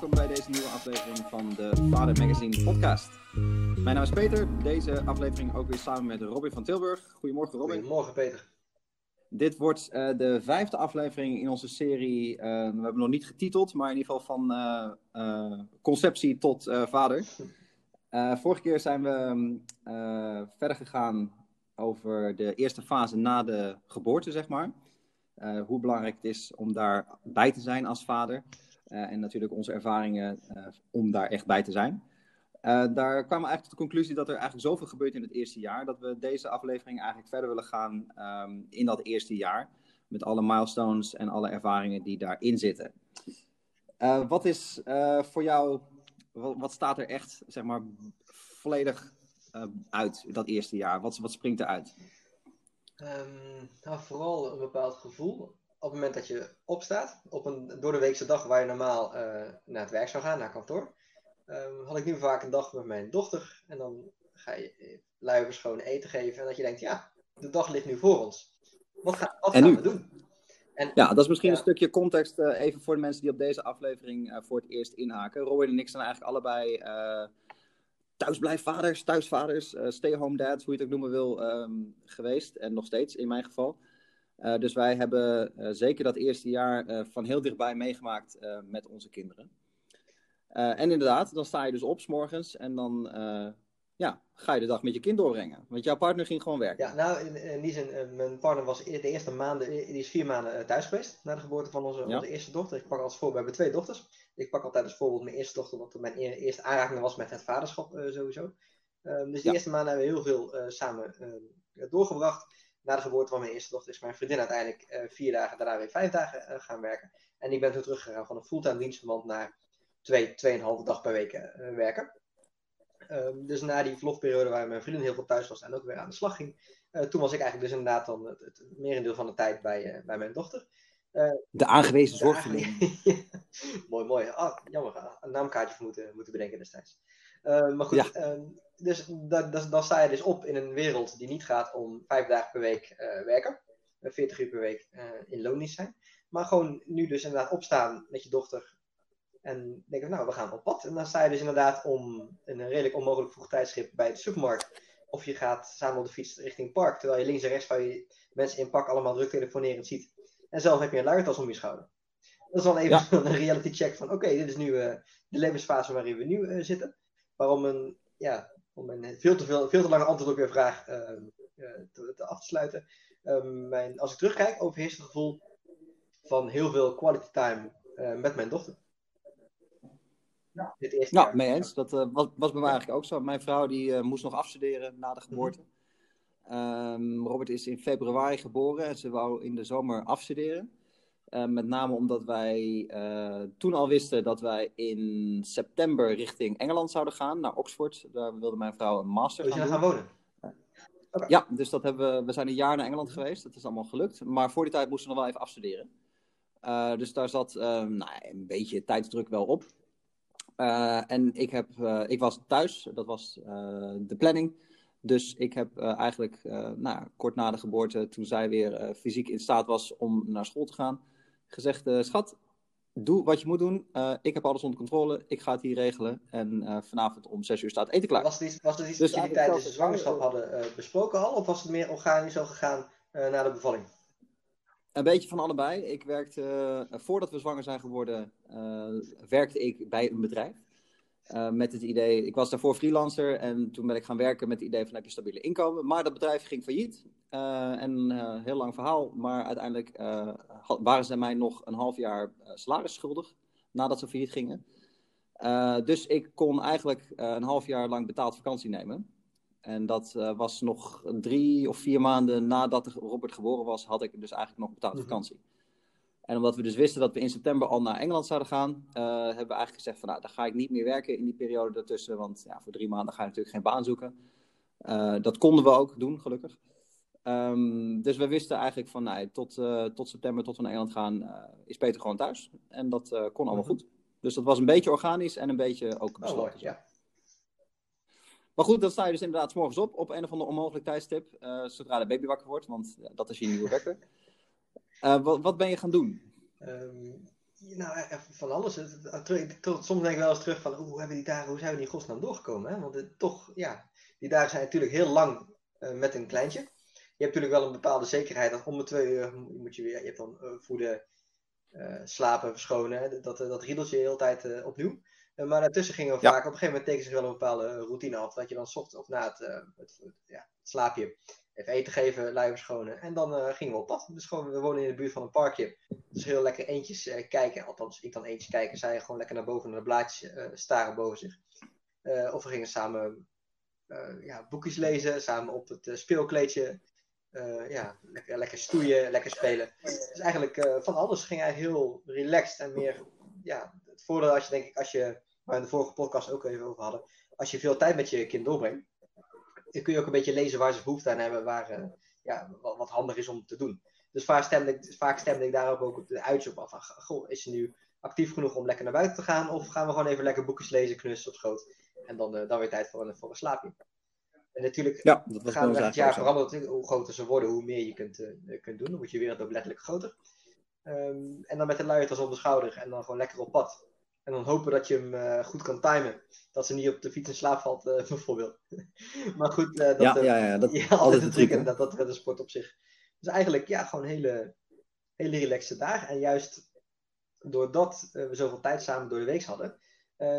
welkom bij deze nieuwe aflevering van de Vader Magazine podcast. Mijn naam is Peter, deze aflevering ook weer samen met Robin van Tilburg. Goedemorgen Robin. Goedemorgen Peter. Dit wordt uh, de vijfde aflevering in onze serie, uh, we hebben nog niet getiteld, maar in ieder geval van uh, conceptie tot vader. vorige keer zijn we verder gegaan over de eerste fase na de geboorte, zeg maar. hoe belangrijk het is om daarbij te zijn als vader. Uh, en natuurlijk onze ervaringen uh, om daar echt bij te zijn. Uh, daar kwamen we eigenlijk tot de conclusie dat er eigenlijk zoveel gebeurt in het eerste jaar, dat we deze aflevering eigenlijk verder willen gaan um, in dat eerste jaar. Met alle milestones en alle ervaringen die daarin zitten. wat is voor jou, wat, staat er echt, zeg maar, volledig uit dat eerste jaar? Wat, wat springt eruit? Um, nou, vooral een bepaald gevoel op het moment dat je opstaat, op een door de weekse dag waar je normaal uh, naar het werk zou gaan, naar kantoor, um, had ik nu vaak een dag met mijn dochter. En dan ga je eh, luiers gewoon eten geven. En dat je denkt, ja, de dag ligt nu voor ons. Wat, ga, wat gaan we doen? En, ja, dat is misschien ja. een stukje context uh, even voor de mensen die op deze aflevering uh, voor het eerst inhaken. Robin en ik zijn eigenlijk allebei uh, thuisblijfvaders, thuisvaders, stay-home dads, hoe je het ook noemen wil, um, geweest. En nog steeds in mijn geval. Uh, dus wij hebben uh, zeker dat eerste jaar uh, van heel dichtbij meegemaakt met onze kinderen. en inderdaad, dan sta je dus op s morgens en dan ja, ga je de dag met je kind doorbrengen. Want jouw partner ging gewoon werken. Ja, nou, in, in die zin, mijn partner was de eerste maanden, die is vier maanden thuis geweest na de geboorte van onze, ja. onze eerste dochter. Ik pak als voorbeeld, we hebben twee dochters. Ik pak altijd als voorbeeld mijn eerste dochter, wat mijn eerste aanraking was met het vaderschap sowieso. Um, dus de ja. eerste maanden hebben we heel veel samen doorgebracht na de geboorte van mijn eerste dochter is mijn vriendin uiteindelijk uh, vier dagen, daarna weer vijf dagen uh, gaan werken. En ik ben toen teruggegaan van een fulltime dienstverband naar twee, tweeënhalve dag per week uh, werken. Um, dus na die verlofperiode waar mijn vriendin heel veel thuis was en ook weer aan de slag ging, toen was ik eigenlijk dus inderdaad dan het, het merendeel van de tijd bij, bij mijn dochter. de aangewezen zorgverlener. mooi, mooi. Oh, jammer, een naamkaartje voor moeten, moeten bedenken destijds. Maar goed, ja. um, dus dan sta je dus op in een wereld die niet gaat om vijf dagen per week uh, werken, 40 uur per week uh, in loondienst zijn, maar gewoon nu dus inderdaad opstaan met je dochter en denken, nou, we gaan op pad. En dan sta je dus inderdaad om een redelijk onmogelijk vroeg tijdschip bij de supermarkt, of je gaat samen op de fiets richting het park, terwijl je links en rechts van je mensen in pak allemaal druk telefonerend ziet. En zelf heb je een luiertas om je schouder. Dat is wel even ja. een reality check van, oké, okay, dit is nu uh, de levensfase waarin we nu zitten. Waarom een ja, om een veel te, veel, veel te lange antwoord op je vraag uh, te, te, af te sluiten. Um, mijn, als ik terugkijk, overheerst het gevoel van heel veel quality time uh, met mijn dochter. Ja, dit eerste nou, mee eens. Dat uh, was, was bij mij eigenlijk ook zo. Mijn vrouw die moest nog afstuderen na de geboorte. Mm -hmm. um, Robert is in februari geboren en ze wou in de zomer afstuderen. Uh, met name omdat wij uh, toen al wisten dat wij in september richting Engeland zouden gaan, naar Oxford. Daar wilde mijn vrouw een master gaan, gaan wonen. Uh, okay. Ja, dus dat hebben we, we zijn een jaar naar Engeland geweest. Dat is allemaal gelukt. Maar voor die tijd moesten we nog wel even afstuderen. dus daar zat nou, een beetje tijdsdruk wel op. en ik, heb, ik was thuis, dat was de planning. Dus ik heb eigenlijk nou, kort na de geboorte, toen zij weer fysiek in staat was om naar school te gaan, gezegd, uh, schat, doe wat je moet doen. Uh, ik heb alles onder controle. Ik ga het hier regelen. En uh, vanavond om zes uur staat eten klaar. Was het iets, was het iets dus dat jullie tijdens de zwangerschap hadden besproken al? Of was het meer organisch zo gegaan na de bevalling? Een beetje van allebei. Ik werkte, voordat we zwanger zijn geworden, werkte ik bij een bedrijf. Uh, met het idee, ik was daarvoor freelancer en toen ben ik gaan werken met het idee van heb je stabiele inkomen. Maar dat bedrijf ging failliet. Uh, en uh, heel lang verhaal, maar uiteindelijk waren ze mij nog een half jaar salaris schuldig nadat ze failliet gingen. dus ik kon eigenlijk een half jaar lang betaald vakantie nemen. En dat was nog drie of vier maanden nadat Robert geboren was, had ik dus eigenlijk nog betaald mm-hmm. vakantie. En omdat we dus wisten dat we in september al naar Engeland zouden gaan, uh, hebben we eigenlijk gezegd van nou, dan ga ik niet meer werken in die periode daartussen. Want ja, voor drie maanden ga je natuurlijk geen baan zoeken. Uh, dat konden we ook doen, gelukkig. Um, dus we wisten eigenlijk van nou, tot, uh, tot september, tot we naar Engeland gaan, is Peter gewoon thuis. En dat kon allemaal goed. Dus dat was een beetje organisch en een beetje ook besloten. Oh, ja. Maar goed, dan sta je dus inderdaad s morgens op, op een of ander onmogelijk tijdstip. zodra de baby wakker wordt, want dat is je nieuwe wekker. Uh, wat, wat, ben je gaan doen? Um, nou, van alles. Soms denk ik wel eens terug van, hoe hebben die dagen, hoe zijn we die godsnaam doorgekomen? Hè? Want het, toch, ja, die dagen zijn natuurlijk heel lang met een kleintje. Je hebt natuurlijk wel een bepaalde zekerheid dat om de twee uur moet je weer, je hebt dan voeden, slapen, verschonen. Dat, dat riedeltje de hele tijd opnieuw. maar daartussen gingen we vaak, op een gegeven moment tekenen zich wel een bepaalde routine af. Dat je dan ochtends of na het, het, ja, het slaapje even eten geven, lui verschonen. En dan uh, gingen we op pad. Dus gewoon, we wonen in de buurt van een parkje. Dus heel lekker eentjes uh, kijken. Althans, ik dan eentjes kijken. Zij gewoon lekker naar boven naar de blaadjes uh, staren boven zich. of we gingen samen ja, boekjes lezen. Samen op het speelkleedje. ja, lekker, lekker stoeien, lekker spelen. Dus eigenlijk van alles ging eigenlijk heel relaxed. En meer, ja, het voordeel als je denk ik, als je, waar we in de vorige podcast ook even over hadden. Als je veel tijd met je kind doorbrengt kun je ook een beetje lezen waar ze behoefte aan hebben, waar, uh, ja, wat, wat, handig is om te doen. Dus vaak stemde ik, vaak stemde ik daar ook de uitzoek af van, goh, is ze nu actief genoeg om lekker naar buiten te gaan, of gaan we gewoon even lekker boekjes lezen, knussen op schoot, en dan, uh, dan weer tijd voor een, voor een slaapje. En natuurlijk ja, dat was gaan het jaar veranderen, hoe groter ze worden, hoe meer je kunt, uh, kunt doen, dan wordt je wereld ook letterlijk groter. Um, en dan met de luiers op de schouder en dan gewoon lekker op pad. En dan hopen dat je hem uh, goed kan timen. Dat ze niet op de fiets in slaap valt, uh, bijvoorbeeld. maar goed, uh, dat, ja, ja, ja, dat ja, altijd de truc. En dat, dat de sport op zich. Dus eigenlijk, ja, gewoon hele, hele relaxe dagen. En juist doordat we zoveel tijd samen door de week hadden,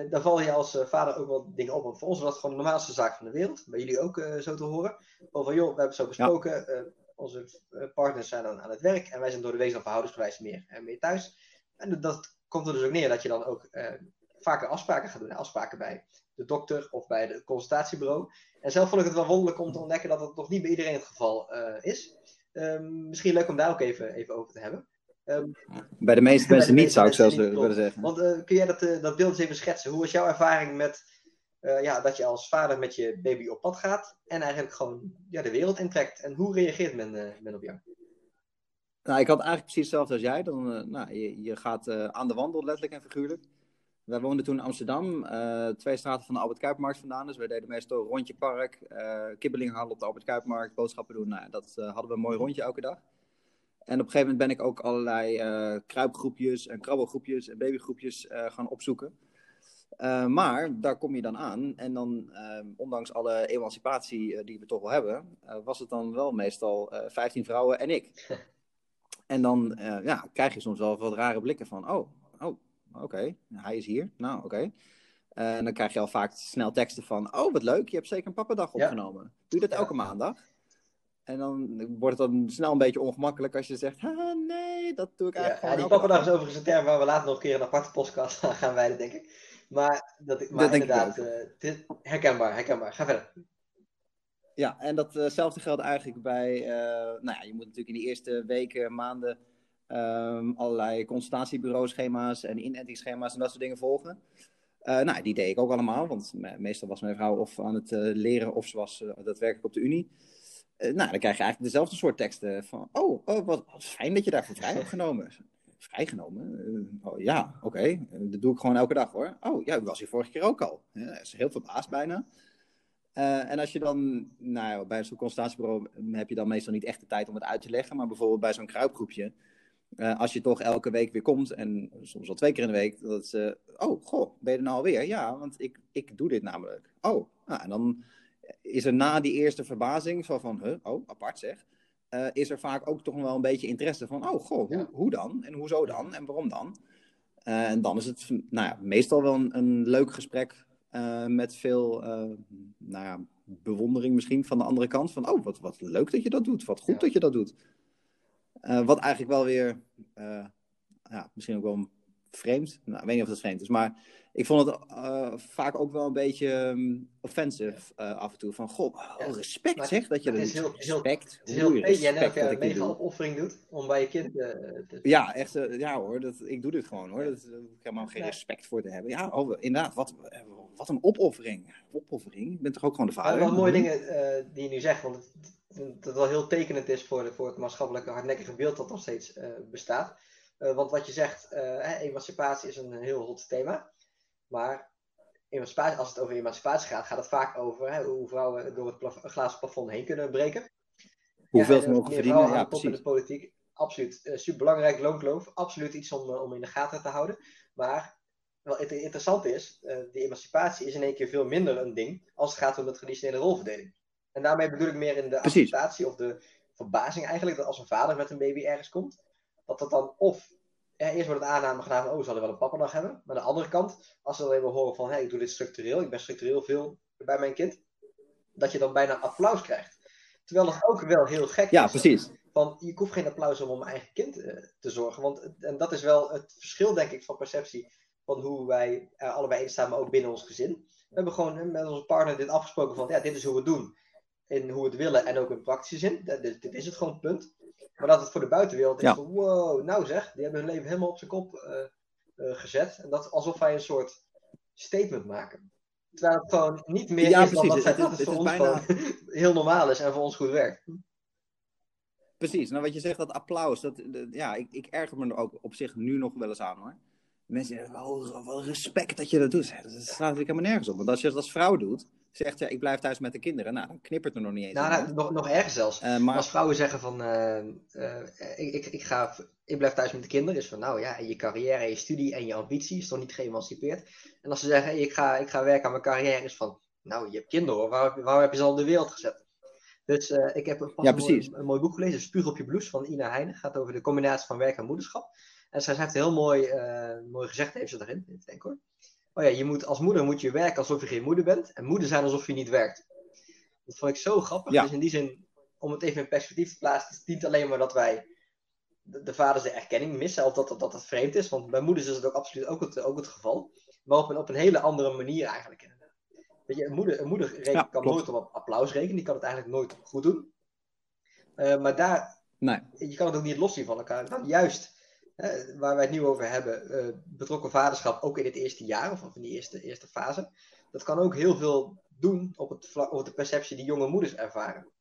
dan val je als vader ook wel dingen op. Want voor ons was het gewoon de normaalste zaak van de wereld. Bij jullie ook zo te horen. Van joh, we hebben zo besproken. Ja. onze partners zijn dan aan het werk. En wij zijn door de week dan verhoudingsgewijs meer, en meer thuis. En dat komt er dus ook neer dat je dan ook uh, vaker afspraken gaat doen. Afspraken bij de dokter of bij het consultatiebureau. En zelf vond ik het wel wonderlijk om te ontdekken dat dat nog niet bij iedereen het geval uh, is. Um, misschien leuk om daar ook even, even over te hebben. Um, bij de meeste mensen niet, zou ik zelfs willen zeggen. Want uh, kun jij dat, dat beeld eens even schetsen? Hoe was jouw ervaring met ja, dat je als vader met je baby op pad gaat en eigenlijk gewoon ja, de wereld intrekt? En hoe reageert men, men op jou? Nou, ik had eigenlijk precies hetzelfde als jij. Dan, uh, nou, je, je gaat uh, aan de wandel, letterlijk en figuurlijk. Wij woonden toen in Amsterdam, uh, twee straten van de Albert Kuipmarkt vandaan. Dus wij deden meestal rondje park, kibbeling halen op de Albert Kuipmarkt, boodschappen doen. Nou, dat hadden we een mooi rondje elke dag. En op een gegeven moment ben ik ook allerlei kruipgroepjes en krabbelgroepjes en babygroepjes gaan opzoeken. maar daar kom je dan aan en dan, ondanks alle emancipatie die we toch wel hebben, was het dan wel meestal 15 vrouwen en ik. En dan uh, ja, krijg je soms wel wat rare blikken van, oh, oh oké, hij is hier. Nou, oké. Uh, en dan krijg je al vaak snel teksten van, oh, wat leuk, je hebt zeker een pappadag opgenomen. Doe je dat elke maandag? En dan wordt het dan snel een beetje ongemakkelijk als je zegt, ah, nee, dat doe ik eigenlijk ja, ja, die pappadag is overigens een term waar we later nog een keer een aparte podcast aan gaan wijden, denk ik. Maar, dat, maar dat inderdaad, uh, dit, herkenbaar, herkenbaar. Ga verder. Ja, en datzelfde geldt eigenlijk bij, uh, nou ja, je moet natuurlijk in die eerste weken, maanden um, allerlei consultatiebureau-schema's en inentingsschema's en dat soort dingen volgen. Uh, nou, die deed ik ook allemaal, want meestal was mijn vrouw of aan het uh, leren of ze was daadwerkelijk op de Unie. nou, dan krijg je eigenlijk dezelfde soort teksten van, oh, oh wat, fijn dat je daarvoor vrij hebt genomen. Vrijgenomen? oh, ja, oké, dat doe ik gewoon elke dag hoor. Oh, ja, u was hier vorige keer ook al. Ja, is heel verbaasd bijna. Uh, en als je dan, nou, bij zo'n consultatiebureau heb je dan meestal niet echt de tijd om het uit te leggen, maar bijvoorbeeld bij zo'n kruipgroepje, uh, als je toch elke week weer komt, en soms al twee keer in de week, dat ze, oh, goh, ben je er nou alweer? Ja, want ik, ik doe dit namelijk. Oh, nou, en dan is er na die eerste verbazing, zo van, huh, oh, apart zeg, uh, is er vaak ook toch wel een beetje interesse van, oh, goh, hoe, hoe dan? En hoezo dan? En waarom dan? en dan is het, nou ja, meestal wel een, een leuk gesprek uh, met veel uh, nou ja, bewondering misschien van de andere kant. Van, oh, wat, wat leuk dat je dat doet. Wat goed dat je dat doet. Uh, wat eigenlijk wel weer, ja, misschien ook wel vreemd. Nou, ik weet niet of dat vreemd is, maar ik vond het uh, vaak ook wel een beetje um, offensive uh, af en toe. Van, goh, oh, respect maar, zeg, dat je dat is heel, respect. Is heel respect dat je een mega opoffering doet om bij je kind uh, te... Ja, echt, ja hoor, dat, ik doe dit gewoon hoor. Dat, daar heb ik helemaal geen respect voor te hebben. Ja, oh, inderdaad, wat, wat een opoffering. Opoffering? Ik ben toch ook gewoon de vader? Ja, wel mooie dingen die je nu zegt, want het, dat wel heel tekenend is voor, de, voor het maatschappelijke hardnekkige beeld dat nog steeds bestaat. want wat je zegt, emancipatie is een heel hot thema. Maar emancipatie, als het over emancipatie gaat, gaat het vaak over hè, hoe vrouwen door het plaf glazen plafond heen kunnen breken. Hoeveel ze mogen verdienen, ja, precies. in de politiek. absoluut uh, superbelangrijk, loonkloof. Absoluut iets om, om in de gaten te houden. Maar wel, het interessante is, uh, die emancipatie is in één keer veel minder een ding als het gaat om de traditionele rolverdeling. En daarmee bedoel ik meer in de acceptatie of de verbazing eigenlijk, dat als een vader met een baby ergens komt, dat dat dan of eerst wordt het aanname gedaan van, oh, zal er wel een papa nog hebben. Maar aan de andere kant, als ze dan even horen van, hé, hey, ik doe dit structureel, ik ben structureel veel bij mijn kind, dat je dan bijna applaus krijgt. Terwijl dat ook wel heel gek ja, is. Ja, precies. Van, je hoeft geen applaus om om mijn eigen kind uh, te zorgen. Want, en dat is wel het verschil, denk ik, van perceptie van hoe wij er allebei in staan, maar ook binnen ons gezin. We hebben gewoon met onze partner dit afgesproken van, ja, dit is hoe we het doen. In hoe we het willen en ook in praktische zin. Dit, dit is het gewoon, punt. Maar dat het voor de buitenwereld is van, wow, nou zeg, die hebben hun leven helemaal op zijn kop uh, uh, gezet. En dat alsof wij een soort statement maken. Terwijl het gewoon niet meer ja, is precies. dan dat, het, het, het, voor ons bijna... heel normaal is en voor ons goed werkt. Precies, nou wat je zegt, dat applaus, dat, ja, ik, ik erger me er ook op zich nu nog wel eens aan hoor. Mensen zeggen, wel, wel respect dat je dat doet. Dat staat natuurlijk helemaal nergens op. Want als je dat als vrouw doet, zegt ja, ik blijf thuis met de kinderen. Nou, dan knippert er nog niet eens. Nou, nou nog, nog erger zelfs. Uh, maar... Als vrouwen zeggen van, uh, uh, ik, ik, ik, ga, ik blijf thuis met de kinderen. Is van, nou ja, je carrière, je studie en je ambitie is toch niet geëmancipeerd. En als ze zeggen, hey, ik, ga, ik ga werken aan mijn carrière, is van, nou, je hebt kinderen hoor. Waar, waar heb je ze al in de wereld gezet? Dus ik heb een, ja, mooi, een, mooi, boek gelezen, Spuug op je blouse van Ina Heijnen. gaat over de combinatie van werk en moederschap. En zij heeft heel mooi, mooi gezegd, heeft ze erin, even denken hoor oh ja, je moet, als moeder moet je werken alsof je geen moeder bent. En moeder zijn alsof je niet werkt. Dat vond ik zo grappig. Dus in die zin, om het even in perspectief te plaatsen, het is niet alleen maar dat wij de, de vaders de erkenning missen, of dat, dat, dat het vreemd is. Want bij moeders is het ook absoluut ook het, ook het geval. Maar op een, op een hele andere manier eigenlijk. Weet je, een moeder, een moeder kan nooit op applaus rekenen. Die kan het eigenlijk nooit goed doen. Uh, maar daar, nee. je kan het ook niet loszien van elkaar. Dan juist waar wij het nu over hebben, uh, betrokken vaderschap, ook in het eerste jaar of in die eerste, eerste fase, dat kan ook heel veel doen op, het vlak, op de perceptie die jonge moeders ervaren.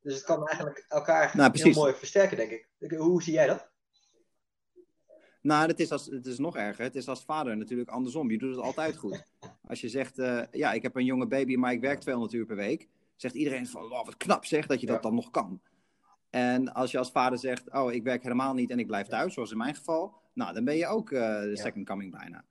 Dus het kan eigenlijk elkaar nou, heel mooi versterken, denk ik. Hoe zie jij dat? Nou, het is, als, het is nog erger. Het is als vader natuurlijk andersom. Je doet het altijd goed. Als je zegt, uh, ja, ik heb een jonge baby, maar ik werk 200 uur per week. Zegt iedereen van, wow, wat knap zeg dat je dat dan nog kan. En als je als vader zegt, oh, ik werk helemaal niet en ik blijf thuis, zoals in mijn geval, nou, dan ben je ook uh, de second coming bijna.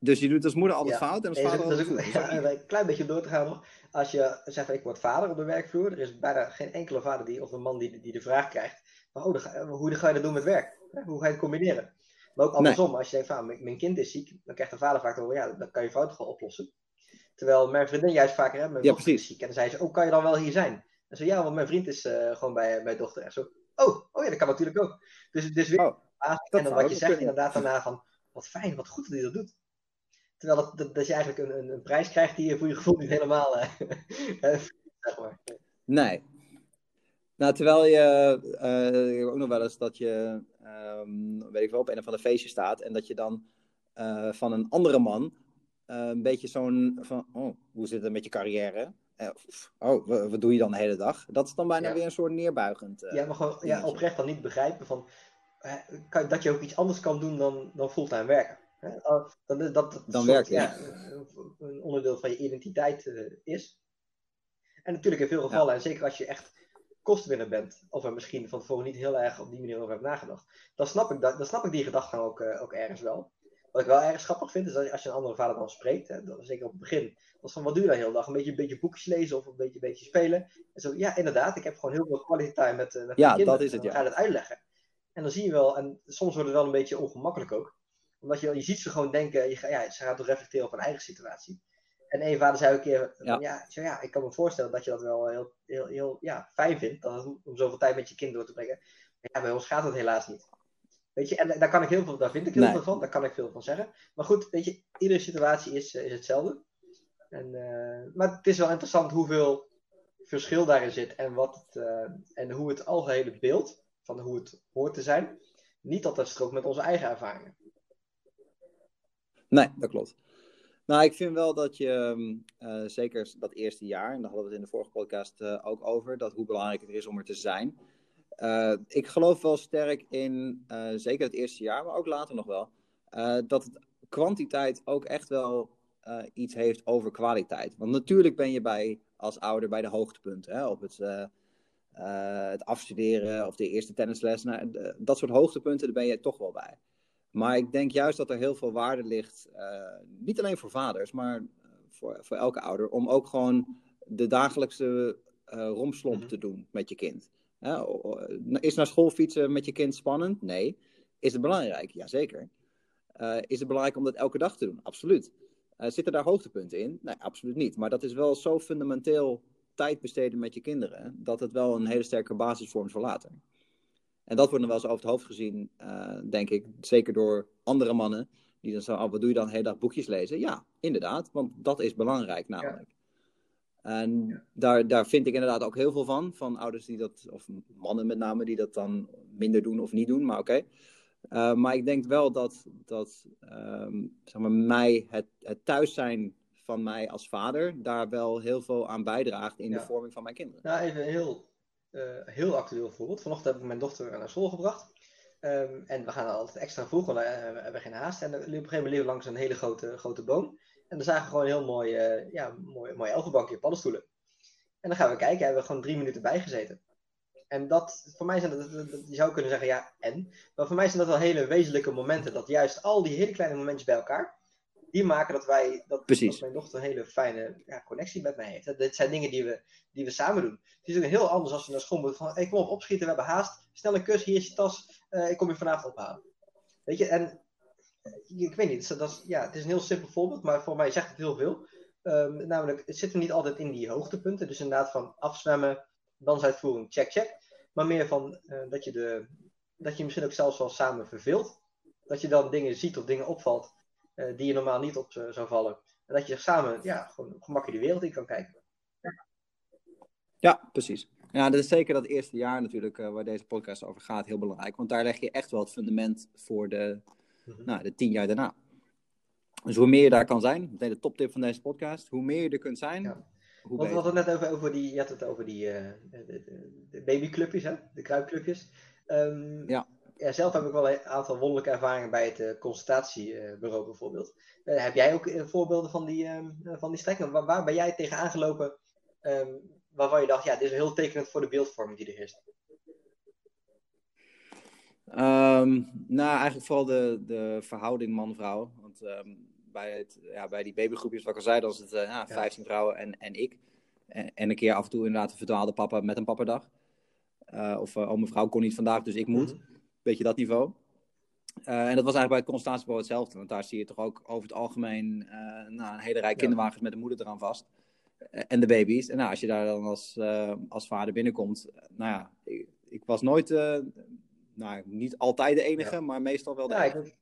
Dus je doet als moeder altijd fout en als vader altijd goed. Ja, een klein beetje door te gaan nog. Als je zegt, ik word vader op de werkvloer, er is bijna geen enkele vader die, of een man die, die de vraag krijgt, oh, hoe ga je dat doen met werk? Hoe ga je het combineren? Maar ook andersom, als je denkt, van, mijn kind is ziek, dan krijgt de vader vaak over, ja, dat kan je toch wel oplossen. Terwijl mijn vriendin juist vaker, hè, mijn ja, is ziek. En dan zei ze, oh, kan je dan wel hier zijn? En zo, ja, want mijn vriend is uh, gewoon bij mijn dochter. En zo, oh, oh ja, dat kan natuurlijk ook. Dus, dus weer, oh, en dan wat je zegt inderdaad daarna van, wat fijn, wat goed dat hij dat doet. Terwijl dat, dat, dat je eigenlijk een, een, een, prijs krijgt die je voor je gevoel niet helemaal, uh, zeg maar. Nee. Nou, terwijl je, uh, ook nog wel eens dat je, um, weet ik wel, op een of ander feestje staat en dat je dan van een andere man een beetje zo'n van, oh, hoe zit het met je carrière? Eh, oh, wat doe je dan de hele dag? Dat is dan bijna weer een soort neerbuigend. Uh, ja, maar gewoon ja, oprecht dan niet begrijpen van, kan, dat je ook iets anders kan doen dan, dan fulltime werken. Oh, dan, dat, dat, dan werkt ja, een onderdeel van je identiteit is. En natuurlijk in veel gevallen, en zeker als je echt kostwinner bent, of er misschien van tevoren niet heel erg op die manier over hebt nagedacht, dan snap ik, dat, dan snap ik die gedachtegang ook, ook ergens wel. Wat ik wel erg grappig vind, is dat als je een andere vader dan spreekt, hè, dan, zeker op het begin, dat van wat doe je dan de hele dag? Een beetje, een beetje boekjes lezen of een beetje, een beetje spelen. En zo, ja, inderdaad, ik heb gewoon heel veel quality time met, uh, met ja, kinderen. dat is het, ja. ga je het uitleggen. En dan zie je wel, en soms wordt het wel een beetje ongemakkelijk ook. Omdat je, je ziet ze gewoon denken, je, ja, ze gaan toch reflecteren op hun eigen situatie. En een vader zei een keer, ja. ja, ja, ik kan me voorstellen dat je dat wel heel, heel, heel ja, fijn vindt, dat, om zoveel tijd met je kind door te brengen. Maar ja, bij ons gaat dat helaas niet. Weet je, en daar, kan ik heel veel, daar vind ik heel veel van, daar kan ik veel van zeggen. Maar goed, weet je, iedere situatie is, eh, is hetzelfde. En, uh, maar het is wel interessant hoeveel verschil daarin zit en, wat het, uh, en hoe het algehele beeld van hoe het hoort te zijn, niet altijd strookt met onze eigen ervaringen. Nee, dat klopt. Nou, ik vind wel dat je, uh, zeker dat eerste jaar, en daar hadden we het in de vorige podcast ook over, dat hoe belangrijk het is om er te zijn. Uh, ik geloof wel sterk in, uh, zeker het eerste jaar, maar ook later nog wel, uh, dat het kwantiteit ook echt wel iets heeft over kwaliteit. Want natuurlijk ben je bij, als ouder bij de hoogtepunten, hè, op het het afstuderen of de eerste tennisles. Nou, dat soort hoogtepunten, daar ben je toch wel bij. Maar ik denk juist dat er heel veel waarde ligt, niet alleen voor vaders, maar voor, voor elke ouder, om ook gewoon de dagelijkse romslomp mhm. te doen met je kind. Is naar school fietsen met je kind spannend? Nee. Is het belangrijk? Jazeker. Uh, is het belangrijk om dat elke dag te doen? Absoluut. Uh, zitten daar hoogtepunten in? Nee, absoluut niet. Maar dat is wel zo fundamenteel tijd besteden met je kinderen, dat het wel een hele sterke basis vormt voor later. En dat wordt dan wel eens over het hoofd gezien, denk ik, zeker door andere mannen, die dan zo, oh, wat doe je dan de hele dag boekjes lezen? Ja, inderdaad, want dat is belangrijk namelijk. En daar, daar vind ik inderdaad ook heel veel van. Van ouders die dat, of mannen met name, die dat dan minder doen of niet doen, maar oké. Eh, maar ik denk wel dat, dat um, zeg maar, mij, het, het thuis zijn van mij als vader, daar wel heel veel aan bijdraagt in de vorming van mijn kinderen. Nou, even een heel, uh, heel actueel voorbeeld. Vanochtend heb ik mijn dochter naar school gebracht. Um, en we gaan altijd extra vroeg, want we hebben geen haast. En op een gegeven moment liepen langs een hele grote, grote boom. En dan zagen we gewoon een heel mooi, uh, ja, mooi, mooi elfenbankje, paddenstoelen. En dan gaan we kijken, hebben we gewoon drie minuten bijgezeten. En dat, voor mij zijn dat, je zou kunnen zeggen, ja, en. Maar voor mij zijn dat wel hele wezenlijke momenten. Dat juist al die hele kleine momentjes bij elkaar, die maken dat wij, dat, dat mijn dochter een hele fijne ja, connectie met mij heeft. Dit zijn dingen die we, die we samen doen. Het is ook heel anders als we naar school moeten van, hey, kom op, opschieten, we hebben haast. Snel een kus, hier is je tas, uh, ik kom je vanavond ophalen. Weet je, en ik weet niet, dat ja, het is een heel simpel voorbeeld, maar voor mij zegt het heel veel. Um, namelijk, het zit er niet altijd in die hoogtepunten. Dus inderdaad van afzwemmen, dansuitvoering, check, check. Maar meer van uh, dat, je de, dat je misschien ook zelfs wel samen verveelt. Dat je dan dingen ziet of dingen opvalt uh, die je normaal niet op zou vallen. En dat je samen ja, gewoon gemakkelijk de wereld in kan kijken. Ja, precies. Ja, dat is zeker dat eerste jaar natuurlijk, waar deze podcast over gaat, heel belangrijk. Want daar leg je echt wel het fundament voor de, Mhm. nou, de tien jaar daarna. Dus hoe meer je daar kan zijn, de toptip van deze podcast, hoe meer je er kunt zijn, ja. hoe We hadden het net over, over die, je had het over die uh, de, de, babyclubjes, hè? de kruipclubjes. Um, ja. ja. Zelf heb ik wel een aantal wonderlijke ervaringen bij het uh, consultatiebureau bijvoorbeeld. Uh, heb jij ook voorbeelden van die, um, van die strekken? Waar, waar, ben jij tegen aangelopen um, waarvan je dacht, ja, dit is heel tekenend voor de beeldvorming die er is? Um, nou, eigenlijk vooral de, de verhouding man-vrouw. Want um, bij, het, ja, bij die babygroepjes, wat ik al zei, dan is het uh, ja, 15 vrouwen en, en ik. En, en, een keer af en toe inderdaad een verdwaalde papa met een pappadag. Uh, of uh, oh, mijn vrouw kon niet vandaag, dus ik moet. Mm Beetje dat niveau. en dat was eigenlijk bij het constatiebureau hetzelfde. Want daar zie je toch ook over het algemeen nou, een hele rij kinderwagens met de moeder eraan vast. en de baby's. En nou, als je daar dan als, als vader binnenkomt. nou ja, ik, ik was nooit nou, niet altijd de enige, maar meestal wel de ja, enige.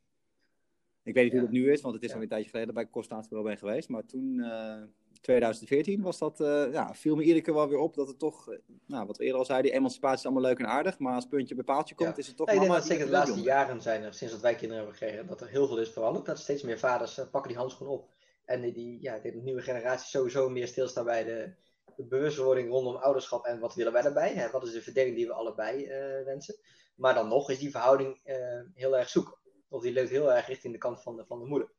Ik... weet niet hoe het nu is, want het is al een tijdje geleden bij Constantiebureau ben geweest. Maar toen, uh, eh, 2014, was dat, uh, ja, viel me iedere keer wel weer op dat het toch, uh, nou, wat we eerder al zeiden, die emancipatie is allemaal leuk en aardig. Maar als puntje bij paaltje komt, is het toch ja, Ik denk dat zeker de laatste jaren zijn er, sinds dat wij kinderen hebben gekregen, dat er heel veel is veranderd. Dat steeds meer vaders pakken die handschoen op. En die, ja, de nieuwe generatie sowieso meer stilstaan bij de, de bewustwording rondom ouderschap en wat willen wij daarbij? Hè? Wat is de verdeling die we allebei wensen? Maar dan nog is die verhouding uh, heel erg zoek. Of die leunt heel erg richting de kant van de, van de moeder.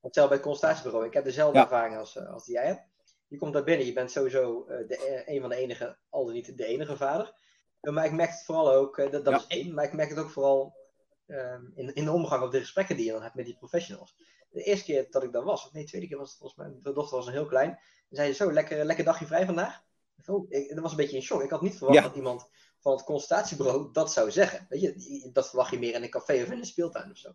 Want zelf bij het consultatiebureau, ik heb dezelfde ervaring als, uh, als die jij hebt. Je komt daar binnen, je bent sowieso uh, de, een van de enige, al dan niet de enige vader. Maar ik merk het vooral ook, dat, dat is één, maar ik merk het ook vooral um, in, in de omgang of de gesprekken die je dan hebt met die professionals. De eerste keer dat ik daar was, of nee, de tweede keer was het volgens mij, mijn dochter was nog heel klein. Dan zei je zo, lekker, lekker dagje vrij vandaag. Oh, ik, dat was een beetje in shock. Ik had niet verwacht dat iemand van het consultatiebureau dat zou zeggen. Weet je, dat verwacht je meer in een café of in een speeltuin of zo.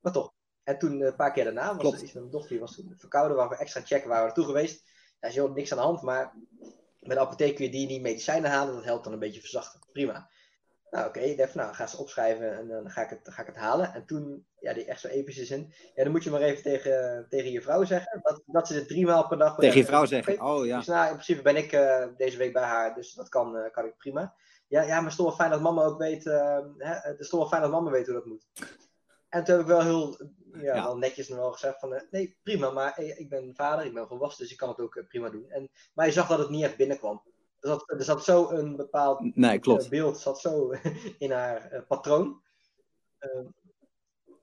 Maar toch. En toen, eh, een paar keer daarna, was iets met mijn dochter, die was toen verkouden, waar we extra checken, waren we naartoe geweest. Daar is heel niks aan de hand, maar met de apotheek kun je die niet medicijnen halen, dat helpt dan een beetje verzachten. Prima. Nou, oké, okay, nou, ga ze opschrijven en dan ga ik het, ga ik het halen. En toen, ja, die echt zo epische zin. Ja, dan moet je maar even tegen, tegen je vrouw zeggen. Dat, dat ze het drie maal per dag. Tegen je vrouw zeggen, oh ja. Dus nou, in principe ben ik uh, deze week bij haar, dus dat kan, uh, kan ik prima. Ja, ja, maar het is toch wel fijn dat mama ook weet. Uh, hè, het is toch wel fijn dat mama weet hoe dat moet. En toen heb ik wel heel ja, ja. Wel netjes nog wel gezegd van, uh, nee, prima, maar ik ben vader, ik ben volwassen, dus ik kan het ook uh, prima doen. En, maar je zag dat het niet echt binnenkwam. Er zat, er zat zo een bepaald nee, klopt. beeld zat zo in haar patroon.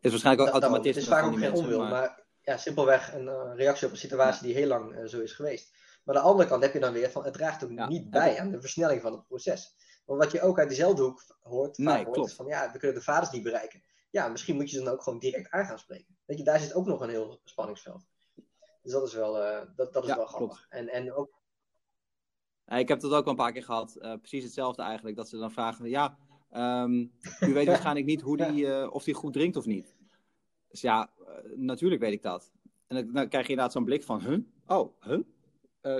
is waarschijnlijk ook automatisch. Het is vaak ook geen onwil, maar... maar... ja, simpelweg een reactie op een situatie die heel lang zo is geweest. Maar aan de andere kant heb je dan weer van, het draagt ook niet bij aan de versnelling van het proces. Want wat je ook uit diezelfde hoek hoort, Nee, hoort, klopt. is van ja, we kunnen de vaders niet bereiken. Ja, misschien moet je ze dan ook gewoon direct aan gaan spreken. Weet je, daar zit ook nog een heel spanningsveld. Dus dat is wel, eh, dat, dat is Ja, wel grappig. En, en ook, ik heb dat ook wel een paar keer gehad. eh, precies hetzelfde eigenlijk. Dat ze dan vragen: Ja, ehm, u weet waarschijnlijk niet hoe die, eh, of die goed drinkt of niet. Dus ja, natuurlijk weet ik dat. En dan, dan krijg je inderdaad zo'n blik van: Huh? Oh, huh?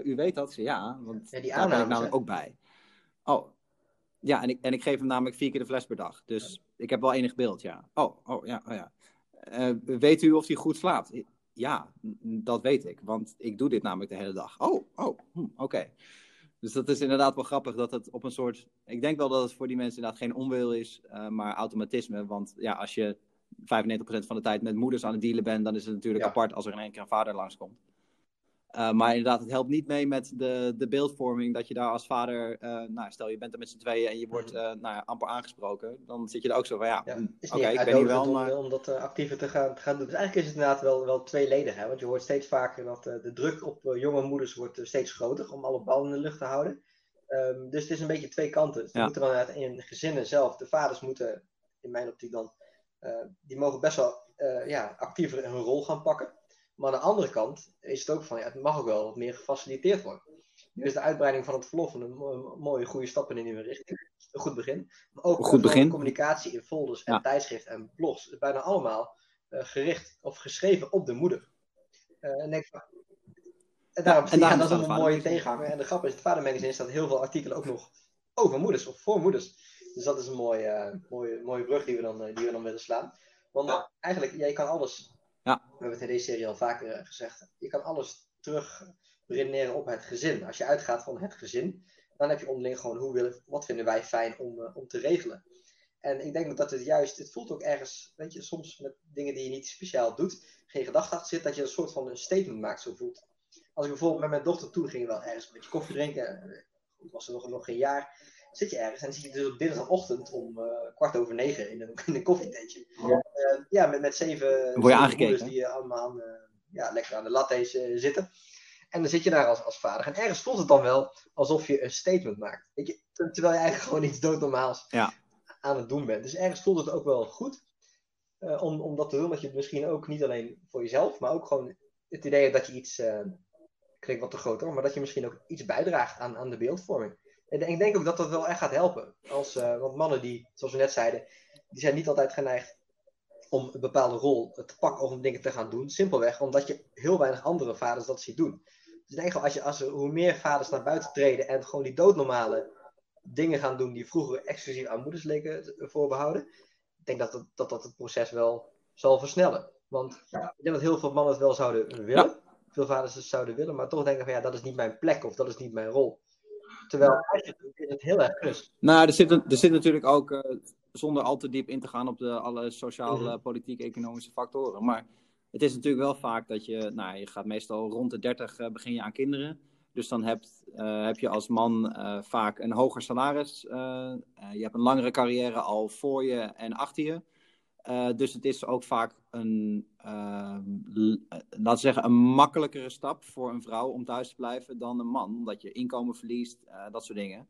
U weet dat? Ja, want Ja, die daar ben ik namelijk ook bij. Oh, ja, en ik, en ik geef hem namelijk vier keer de fles per dag. Dus ik heb wel enig beeld, ja. Oh, oh ja, oh ja. Eh, weet u of hij goed slaapt? Ja, dat weet ik, want ik doe dit namelijk de hele dag. Oh, oh, hm, oké. Dus dat is inderdaad wel grappig dat het op een soort. Ik denk wel dat het voor die mensen inderdaad geen onwil is, eh, maar automatisme. Want ja, als je 95% van de tijd met moeders aan het dealen bent, dan is het natuurlijk Ja. apart als er in één keer een vader langskomt. Eh, maar inderdaad, het helpt niet mee met de, de beeldvorming dat je daar als vader, eh, nou, stel je bent er met z'n tweeën en je wordt Mhm. eh, nou amper aangesproken, dan zit je er ook zo van, ja, ja, is oké, niet ik ben hier wel, maar... om, dat actiever te gaan, te gaan doen. Dus eigenlijk is het inderdaad wel, wel tweeledig. Hè? Want je hoort steeds vaker dat de druk op jonge moeders wordt steeds groter om alle ballen in de lucht te houden. Ehm, dus het is een beetje twee kanten. Dus er Ja. moeten dan inderdaad in gezinnen zelf, de vaders moeten, in mijn optiek dan, die mogen best wel ja, actiever hun rol gaan pakken. Maar aan de andere kant is het ook van, ja, het mag ook wel wat meer gefaciliteerd worden. Nu is de uitbreiding van het verlof een mo- mooie, goede stap in de nieuwe richting. Een goed begin. Maar ook Een goed vooral begin. communicatie in folders en Ja. tijdschriften en blogs. is bijna allemaal eh, gericht of geschreven op de moeder. Eh, en denk ik van, en daarom, en ja, dat is een mooie tegenhanger. En de grap is, het vadermagazine staat heel veel artikelen ook nog over moeders of voor moeders. Dus dat is een mooie, eh, mooie, mooie brug die we, dan, die we dan willen slaan. Want eigenlijk, ja, je kan alles, Ja. we hebben het in deze serie al vaker eh, gezegd, je kan alles terug redeneren op het gezin. Als je uitgaat van het gezin, dan heb je onderling gewoon, hoe willen, wat vinden wij fijn om, eh, om te regelen. En ik denk dat het juist, het voelt ook ergens, weet je, soms met dingen die je niet speciaal doet, geen gedachte achter zit, dat je een soort van een statement maakt, zo voelt. Als ik bijvoorbeeld met mijn dochter toen ging, wel ergens een beetje koffie drinken, eh, was er nog, nog geen jaar, zit je ergens en dan zit je dus op dinsdagochtend om eh, kwart over negen in een, in een koffietentje. Eh, ja, met, met zeven, zeven die eh, allemaal aan, eh, ja, lekker aan de latte's zitten. En dan zit je daar als, als vader. En ergens voelt het dan wel alsof je een statement maakt. Weet je, ter- terwijl je eigenlijk gewoon iets doodnormaals Ja. aan het doen bent. Dus ergens voelt het ook wel goed eh, om, om dat te doen. Dat je het misschien ook niet alleen voor jezelf, maar ook gewoon het idee hebt dat je iets, eh klinkt wat te groot hoor, maar dat je misschien ook iets bijdraagt aan, aan de beeldvorming. En ik denk ook dat dat wel echt gaat helpen. Als, eh, want mannen die, zoals we net zeiden, die zijn niet altijd geneigd om een bepaalde rol te pakken of om dingen te gaan doen. Simpelweg omdat je heel weinig andere vaders dat ziet doen. Dus ik denk wel, als je, als er, hoe meer vaders naar buiten treden en gewoon die doodnormale dingen gaan doen die vroeger exclusief aan moeders leken voorbehouden, ik denk dat dat, dat, dat het proces wel zal versnellen. Want ik denk dat heel veel mannen het wel zouden willen, veel vaders het zouden willen, maar toch denken van ja, dat is niet mijn plek of dat is niet mijn rol. Terwijl eigenlijk is het heel erg. Nou, er zit, er zit natuurlijk ook, eh, zonder al te diep in te gaan op de, alle sociale, Mhm. politieke, economische factoren. Maar het is natuurlijk wel vaak dat je, nou, je gaat meestal rond de 30 eh, begin je aan kinderen. Dus dan hebt, eh, heb je als man vaak een hoger salaris. je hebt een langere carrière al voor je en achter je. Dus het is ook vaak een, eh, l- eh, laten we zeggen, een makkelijkere stap voor een vrouw om thuis te blijven dan een man. Omdat je inkomen verliest, eh, dat soort dingen.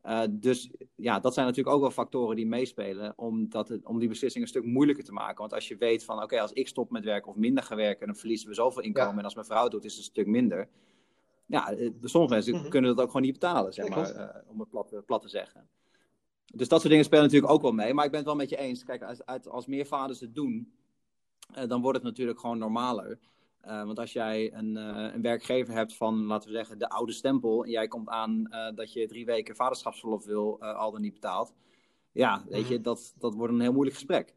Eh, dus ja, dat zijn natuurlijk ook wel factoren die meespelen om, dat het, om die beslissing een stuk moeilijker te maken. Want als je weet van, oké, als ik stop met werken of minder ga werken, dan verliezen we zoveel inkomen. Ja. En als mijn vrouw doet, is het een stuk minder. Ja, eh, sommige mensen Mhm. kunnen dat ook gewoon niet betalen, zeg maar, om het plat, plat te zeggen. Dus dat soort dingen spelen natuurlijk ook wel mee. Maar ik ben het wel met je eens. Kijk, als, als meer vaders het doen, eh, dan wordt het natuurlijk gewoon normaler. Eh, want als jij een, eh, een werkgever hebt van, laten we zeggen, de oude stempel. En jij komt aan dat je drie weken vaderschapsverlof wil, al dan niet betaald. Ja, weet je, Mhm. dat, dat wordt een heel moeilijk gesprek.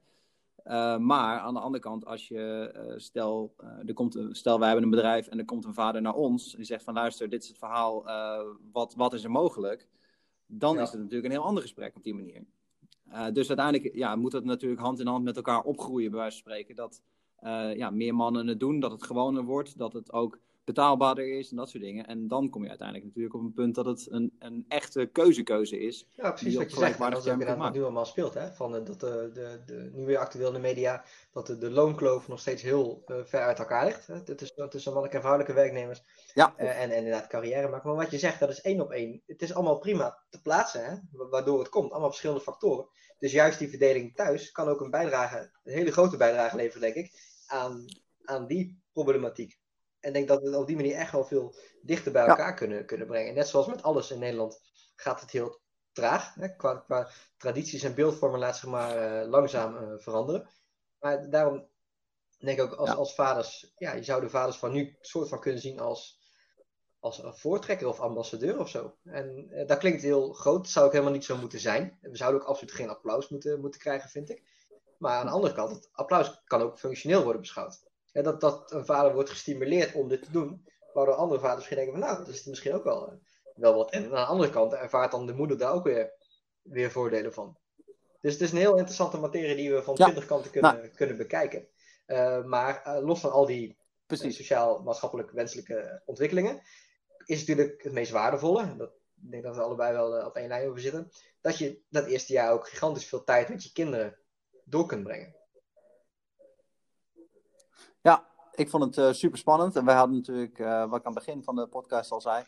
Maar aan de andere kant, als je, stel, er komt een, stel wij hebben een bedrijf en er komt een vader naar ons. En die zegt van luister, dit is het verhaal, wat, wat is er mogelijk? Dan Ja. is het natuurlijk een heel ander gesprek op die manier. Eh, dus uiteindelijk ja, moet het natuurlijk hand in hand met elkaar opgroeien, bij wijze van spreken. Dat eh, ja, meer mannen het doen, dat het gewoner wordt. Dat het ook betaalbaarder is en dat soort dingen. En dan kom je uiteindelijk natuurlijk op een punt dat het een, een echte keuzekeuze is. Ja, precies wat je zegt. Dat is inderdaad nu allemaal speelt. Hè? Van, uh, dat de, de, de, nu weer actueel in de media, dat de, de loonkloof nog steeds heel uh, ver uit elkaar ligt. Hè? Dat is, tussen mannelijke en vrouwelijke werknemers. Ja. Uh, en, en inderdaad carrière maken. Maar wat je zegt, dat is één op één. Het is allemaal prima te plaatsen, hè? waardoor het komt. Allemaal verschillende factoren. Dus juist die verdeling thuis kan ook een bijdrage, een hele grote bijdrage leveren, denk ik, aan, aan die problematiek. En ik denk dat we op die manier echt wel veel dichter bij elkaar kunnen, kunnen brengen. Net zoals met alles in Nederland gaat het heel traag. Hè? Qua, qua tradities en beeldvormen laat zich maar uh, langzaam uh, veranderen. Maar daarom denk ik ook als, ja. als vaders, ja, je zou de vaders van nu soort van kunnen zien als, als voortrekker of ambassadeur of zo. En uh, dat klinkt heel groot, dat zou ook helemaal niet zo moeten zijn. We zouden ook absoluut geen applaus moeten, moeten krijgen, vind ik. Maar aan de andere kant, het applaus kan ook functioneel worden beschouwd. Ja, dat, dat een vader wordt gestimuleerd om dit te doen. Waardoor andere vaders misschien denken van nou, dat is misschien ook wel, wel wat. En aan de andere kant ervaart dan de moeder daar ook weer, weer voordelen van. Dus het is een heel interessante materie die we van twintig ja, kanten kunnen, nou, kunnen bekijken. Uh, maar uh, los van al die uh, sociaal-maatschappelijk wenselijke ontwikkelingen, is natuurlijk het meest waardevolle. Dat, ik denk dat we allebei wel op één lijn over zitten. Dat je dat eerste jaar ook gigantisch veel tijd met je kinderen door kunt brengen. Ja, ik vond het uh, super spannend. En wij hadden natuurlijk, uh, wat ik aan het begin van de podcast al zei.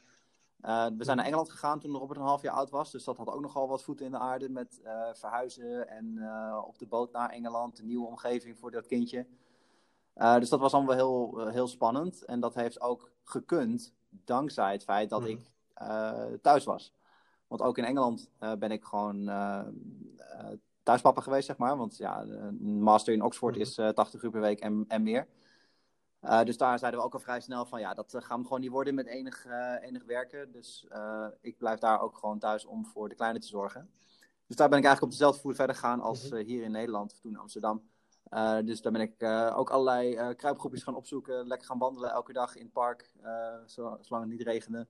Uh, we zijn naar Engeland gegaan toen Robert een half jaar oud was. Dus dat had ook nogal wat voeten in de aarde met verhuizen en op de boot naar Engeland. Een nieuwe omgeving voor dat kindje. dus dat was allemaal heel, heel spannend. En dat heeft ook gekund dankzij het feit dat mm. ik thuis was. Want ook in Engeland ben ik gewoon thuispapa geweest, zeg maar. Want ja, een master in Oxford is 80 uur per week en, en meer. Uh, dus daar zeiden we ook al vrij snel van ja, dat uh, gaan we gewoon niet worden met enig, uh, enig werken. Dus ik blijf daar ook gewoon thuis om voor de kleine te zorgen. Dus daar ben ik eigenlijk op dezelfde voet verder gegaan als mhm. hier in Nederland, of toen in Amsterdam. dus daar ben ik ook allerlei kruipgroepjes gaan opzoeken, lekker gaan wandelen elke dag in het park, zo, zolang het niet regende.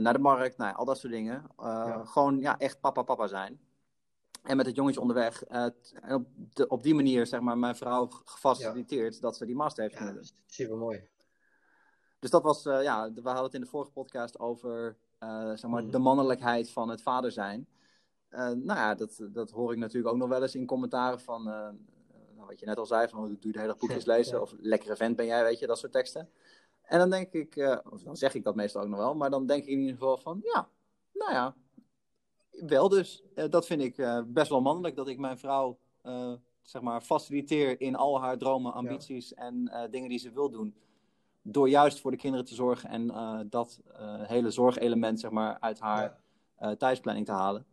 naar de markt, nou, al dat soort dingen. Ja. Gewoon ja, echt papa papa zijn. En met het jongetje onderweg. Uh, en op, de, op die manier, zeg maar, mijn vrouw gefaciliteerd ja. dat ze die master heeft kunnen doen. Super mooi. Dus dat was, uh, ja, we hadden het in de vorige podcast over, uh, zeg maar, mm. de mannelijkheid van het vader zijn. nou ja, dat, dat hoor ik natuurlijk ook nog wel eens in commentaren van, nou, wat je net al zei, van, doe de hele boekjes lezen, ja. of lekkere vent ben jij, weet je, dat soort teksten. En dan denk ik, of dan zeg ik dat meestal ook nog wel, maar dan denk ik in ieder geval van, ja, nou ja, wel dus. Uh, dat vind ik uh, best wel mannelijk, dat ik mijn vrouw uh, zeg maar faciliteer in al haar dromen, ambities ja. en dingen die ze wil doen. Door juist voor de kinderen te zorgen en dat hele zorgelement zeg maar, uit haar ja. thuisplanning te halen.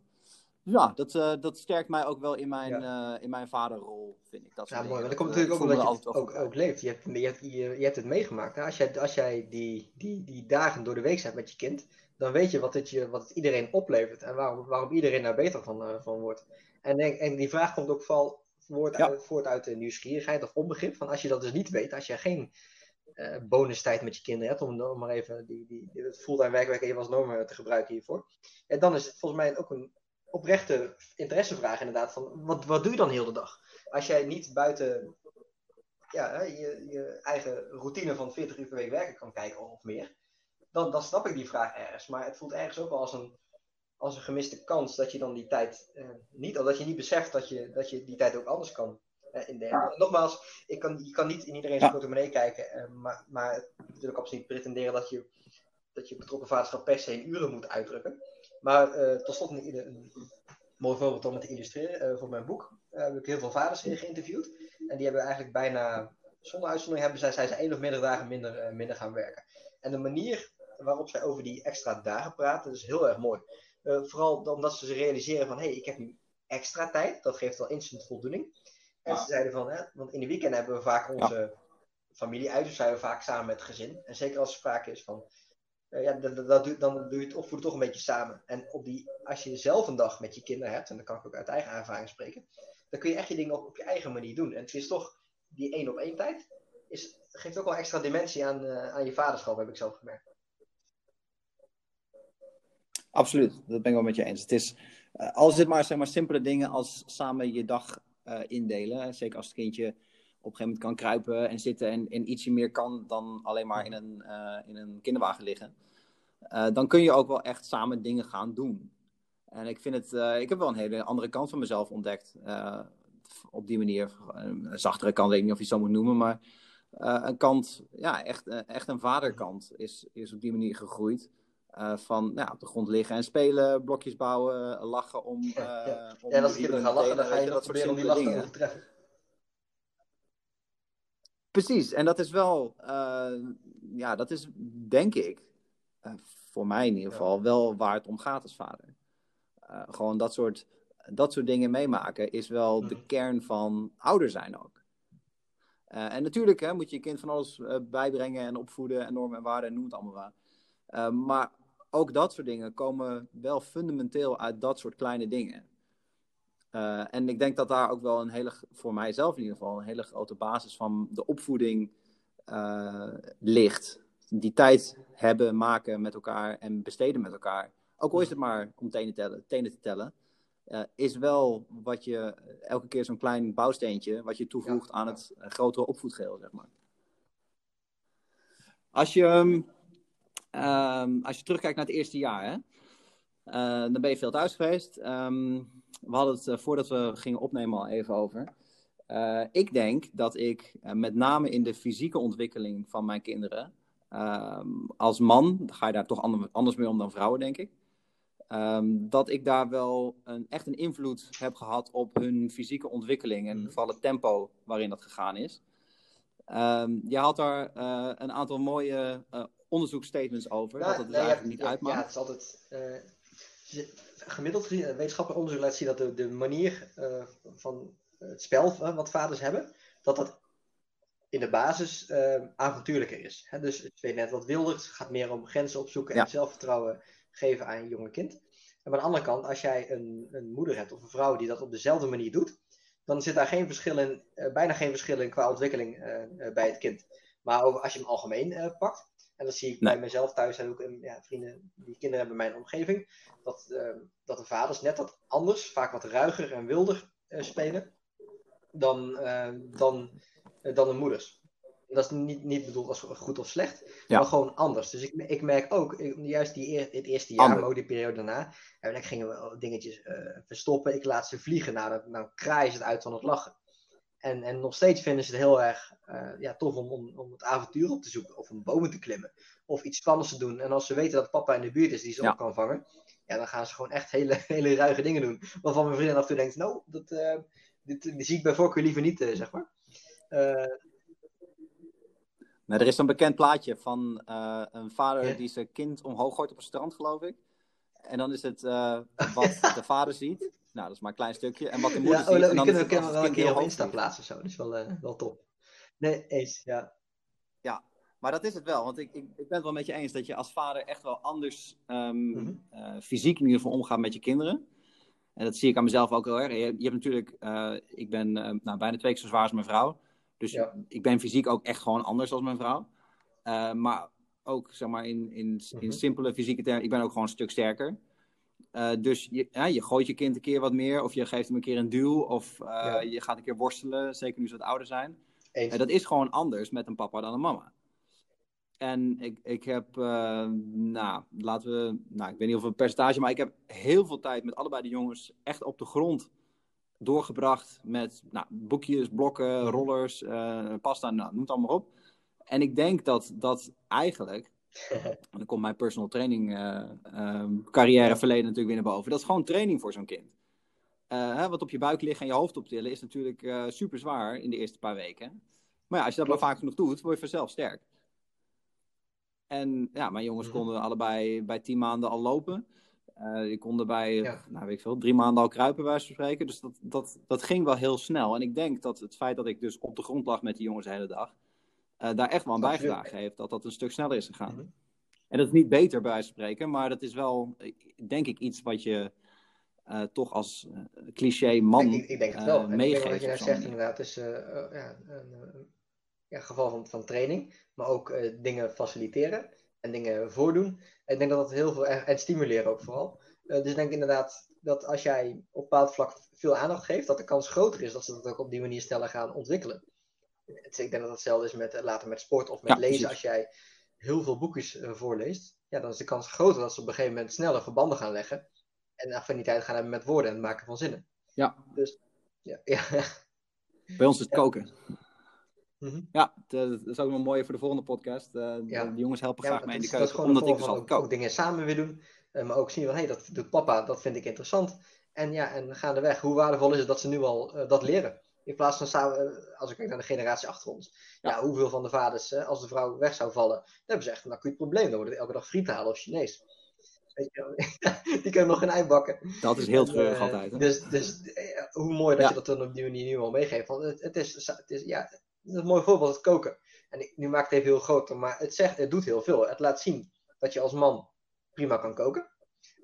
Ja, dat, dat sterkt mij ook wel in mijn, ja. in mijn vaderrol, vind ik. Dat ja, mooi. Maar dat komt natuurlijk ook omdat je het ook, ook, leeft. Je hebt, je, hebt, je, je hebt het meegemaakt. Als jij, als jij die, die, die dagen door de week zet met je kind, dan weet je wat het, je, wat het iedereen oplevert en waarom, waarom iedereen daar beter van, uh, van wordt. En, en die vraag komt ook vooral voort, ja. uit, voort uit de nieuwsgierigheid of onbegrip. Van als je dat dus niet weet, als je geen uh, bonustijd met je kinderen hebt, om, om maar even die, die, die, het fulltime werkwerk even als norm te gebruiken hiervoor. En dan is het volgens mij ook een oprechte interessevraag inderdaad van wat, wat doe je dan heel de dag? Als jij niet buiten ja, je, je eigen routine van 40 uur per week werken kan kijken of meer, dan, dan snap ik die vraag ergens. Maar het voelt ergens ook wel als een, als een gemiste kans dat je dan die tijd eh, niet, of dat je niet beseft dat je, dat je die tijd ook anders kan uh, indelen. Nogmaals, ik kan, je kan niet in iedereen zijn portemonnee kijken, uh, maar, maar natuurlijk absoluut pretenderen dat je, dat je betrokken vaderschap per se in uren moet uitdrukken. Maar tot slot een, een, mooi voorbeeld om het te illustreren voor mijn boek. heb ik heel veel vaders in geïnterviewd. En die hebben eigenlijk bijna, zonder uitzondering, hebben zij, zijn ze één of meerdere dagen minder, minder gaan werken. En de manier waarop zij over die extra dagen praten. Dat is heel erg mooi. Uh, vooral omdat ze realiseren van, hé, hey, ik heb nu extra tijd. Dat geeft wel instant voldoening. En ja. ze zeiden van, hè, want in de weekend hebben we vaak onze ja. familie uit. Dus zijn we vaak samen met het gezin. En zeker als er sprake is van, uh, ja, dat, dat, dan doe je het opvoeden toch een beetje samen. En op die, als je zelf een dag met je kinderen hebt, en dan kan ik ook uit eigen ervaring spreken, dan kun je echt je dingen op, op je eigen manier doen. En het is toch die één op één tijd, is, geeft ook wel extra dimensie aan, uh, aan je vaderschap, heb ik zelf gemerkt. Absoluut, dat ben ik wel met je eens. Het is, uh, als het maar, zeg maar simpele dingen als samen je dag uh, indelen. Zeker als het kindje op een gegeven moment kan kruipen en zitten en, ietsje meer kan dan alleen maar in een, in een kinderwagen liggen. dan kun je ook wel echt samen dingen gaan doen. En ik vind het, ik heb wel een hele andere kant van mezelf ontdekt. op die manier, een zachtere kant, weet ik niet of je het zo moet noemen, maar een kant, ja, echt, echt een vaderkant is, is op die manier gegroeid. Uh, van nou, op de grond liggen en spelen, blokjes bouwen, lachen om. Uh, ja, om en als kinderen gaan lachen, dan ga je dat proberen om die lach te overtreffen. Precies, en dat is wel, uh, ja, dat is denk ik, voor mij in ieder geval, ja. wel waar het om gaat als vader. gewoon dat soort, dat soort dingen meemaken is wel de kern van ouder zijn ook. en natuurlijk hè, moet je je kind van alles bijbrengen en opvoeden en normen en waarden en noem het allemaal waar. Uh, maar ook dat soort dingen komen wel fundamenteel uit dat soort kleine dingen. Uh, en ik denk dat daar ook wel een hele, voor mijzelf in ieder geval, een hele grote basis van de opvoeding uh, ligt. Die tijd hebben, maken met elkaar en besteden met elkaar. Ook al is het maar om tenen, tellen, tenen te tellen. Uh, is wel wat je elke keer zo'n klein bouwsteentje, wat je toevoegt ja, aan het grotere opvoedgeheel, zeg maar. Als je. Um, Um, als je terugkijkt naar het eerste jaar, hè, uh, dan ben je veel thuis geweest. Um, we hadden het uh, voordat we gingen opnemen al even over. Uh, ik denk dat ik met name in de fysieke ontwikkeling van mijn kinderen, ehm, als man, ga je daar toch anders mee om dan vrouwen, denk ik. dat ik daar wel een, echt een invloed heb gehad op hun fysieke ontwikkeling en vooral het tempo waarin dat gegaan is. je had daar een aantal mooie onderzoekstatements over. dat het dus eigenlijk niet uitmaakt. Ja, het is altijd. Uh, gemiddeld gezien, wetenschappelijk onderzoek laat zien dat de, de manier uh, van het spel uh, wat vaders hebben, dat dat in de basis avontuurlijker is. Hè? Dus het weet net wat wilder, het gaat meer om grenzen opzoeken en zelfvertrouwen geven aan een jonge kind. En aan de andere kant, als jij een, een moeder hebt of een vrouw die dat op dezelfde manier doet, dan zit daar geen verschil in, bijna geen verschil in qua ontwikkeling bij het kind. Maar over, als je hem algemeen pakt, en dat zie ik bij mezelf thuis en ook in, ja, vrienden die kinderen hebben in mijn omgeving. Dat, uh, dat de vaders net wat anders, vaak wat ruiger en wilder uh, spelen dan, uh, dan, dan de moeders. Dat is niet, niet bedoeld als goed of slecht, ja. maar gewoon anders. Dus ik, ik merk ook, ik, juist die eer, het eerste jaar, maar ook die periode daarna, en dan gingen we dingetjes verstoppen. Ik laat ze vliegen, nou, dan, dan kraaien ze het uit van het lachen. En, en nog steeds vinden ze het heel erg uh, ja, tof om, om, om het avontuur op te zoeken. Of om bomen te klimmen. Of iets spannends te doen. En als ze weten dat papa in de buurt is die ze ja. op kan vangen. Ja, dan gaan ze gewoon echt hele, hele ruige dingen doen. Waarvan mijn vriendin af en toe denkt, nou, dat, uh, dit, dit, zie ik bij voorkeur liever niet, uh, zeg maar. Nee, er is een bekend plaatje van een vader ja. die zijn kind omhoog gooit op een strand, geloof ik. En dan is het wat de vader ziet. Nou, dat is maar een klein stukje. En wat de moeder ja, oh, kunnen we wel een keer op Insta plaatsen zo. Dat is wel, uh, wel top. Nee, eens, ja. Ja, maar dat is het wel. Want ik, ik, ik ben het wel met je eens dat je als vader echt wel anders um, mm-hmm. uh, fysiek in ieder geval omgaat met je kinderen. En dat zie ik aan mezelf ook heel erg. Je, je hebt natuurlijk, uh, ik ben nou, bijna twee keer zo zwaar als mijn vrouw. Dus ja. ik ben fysiek ook echt gewoon anders als mijn vrouw. maar ook, zeg maar, in, in, in mm-hmm. simpele fysieke termen, ik ben ook gewoon een stuk sterker. Uh, dus je, ja, je gooit je kind een keer wat meer, of je geeft hem een keer een duw, of uh, ja. je gaat een keer worstelen, zeker nu ze wat ouder zijn. Uh, dat is gewoon anders met een papa dan een mama. En ik, ik heb, nou, laten we, nou, ik weet niet of een percentage, maar ik heb heel veel tijd met allebei de jongens echt op de grond doorgebracht met nou, boekjes, blokken, rollers, pasta, nou, noem het allemaal op. En ik denk dat dat eigenlijk en dan komt mijn personal training um, carrière verleden natuurlijk weer naar boven. Dat is gewoon training voor zo'n kind. Hè, wat op je buik liggen en je hoofd optillen is natuurlijk uh, super zwaar in de eerste paar weken. Maar ja, als je dat Klopt. maar vaak genoeg doet, word je vanzelf sterk. En ja, mijn jongens mm -hmm. konden allebei bij tien maanden al lopen. Uh, die konden bij, ja. nou weet ik veel, drie maanden al kruipen, bij van spreken. Dus dat, dat, dat ging wel heel snel. En ik denk dat het feit dat ik dus op de grond lag met die jongens de hele dag, uh, daar echt wel aan bijgedragen heeft dat dat een stuk sneller is gegaan. Mm-hmm. En dat is niet beter bij spreken, maar dat is wel, denk ik, iets wat je uh, toch als cliché man ik, ik denk het wel. meegeeft. Wat je net zegt inderdaad, is ja, een ja, geval van, van training, maar ook dingen faciliteren en dingen voordoen. ik denk dat dat heel veel, en, en stimuleren ook vooral. dus ik denk inderdaad dat als jij op bepaald vlak veel aandacht geeft, dat de kans groter is dat ze dat ook op die manier sneller gaan ontwikkelen. Ik denk dat hetzelfde is met later met sport of met lezen. Als jij heel veel boekjes voorleest, ja, dan is de kans groter dat ze op een gegeven moment sneller verbanden gaan leggen. En affiniteit gaan hebben met woorden en het maken van zinnen. Ja. Dus, ja. ja. Bij ons is het koken. Mhm. Ja, dat is ook nog mooi voor de volgende podcast. Uh, De jongens helpen graag mee in de keuken, omdat ik dus al ook, ook, dingen samen weer doen. Maar ook zien van, hé, hey, dat doet papa, dat vind ik interessant. En ja, en gaandeweg, hoe waardevol is het dat ze nu al uh, dat leren? In plaats van samen, als ik kijk naar de generatie achter ons. Ja, hoeveel van de vaders, als de vrouw weg zou vallen, dan hebben ze echt een acuut probleem. Dan worden elke dag friet halen of Chinees. die kunnen nog geen ei bakken. Dat is heel treurig uh, altijd. Hè? Dus, dus hoe mooi dat je dat dan op die manier nu al meegeeft. Want het, het, is, het is, ja, is een mooi voorbeeld, het koken. En ik, nu maak ik het even heel groter, maar het, zegt, het doet heel veel. Het laat zien dat je als man prima kan koken.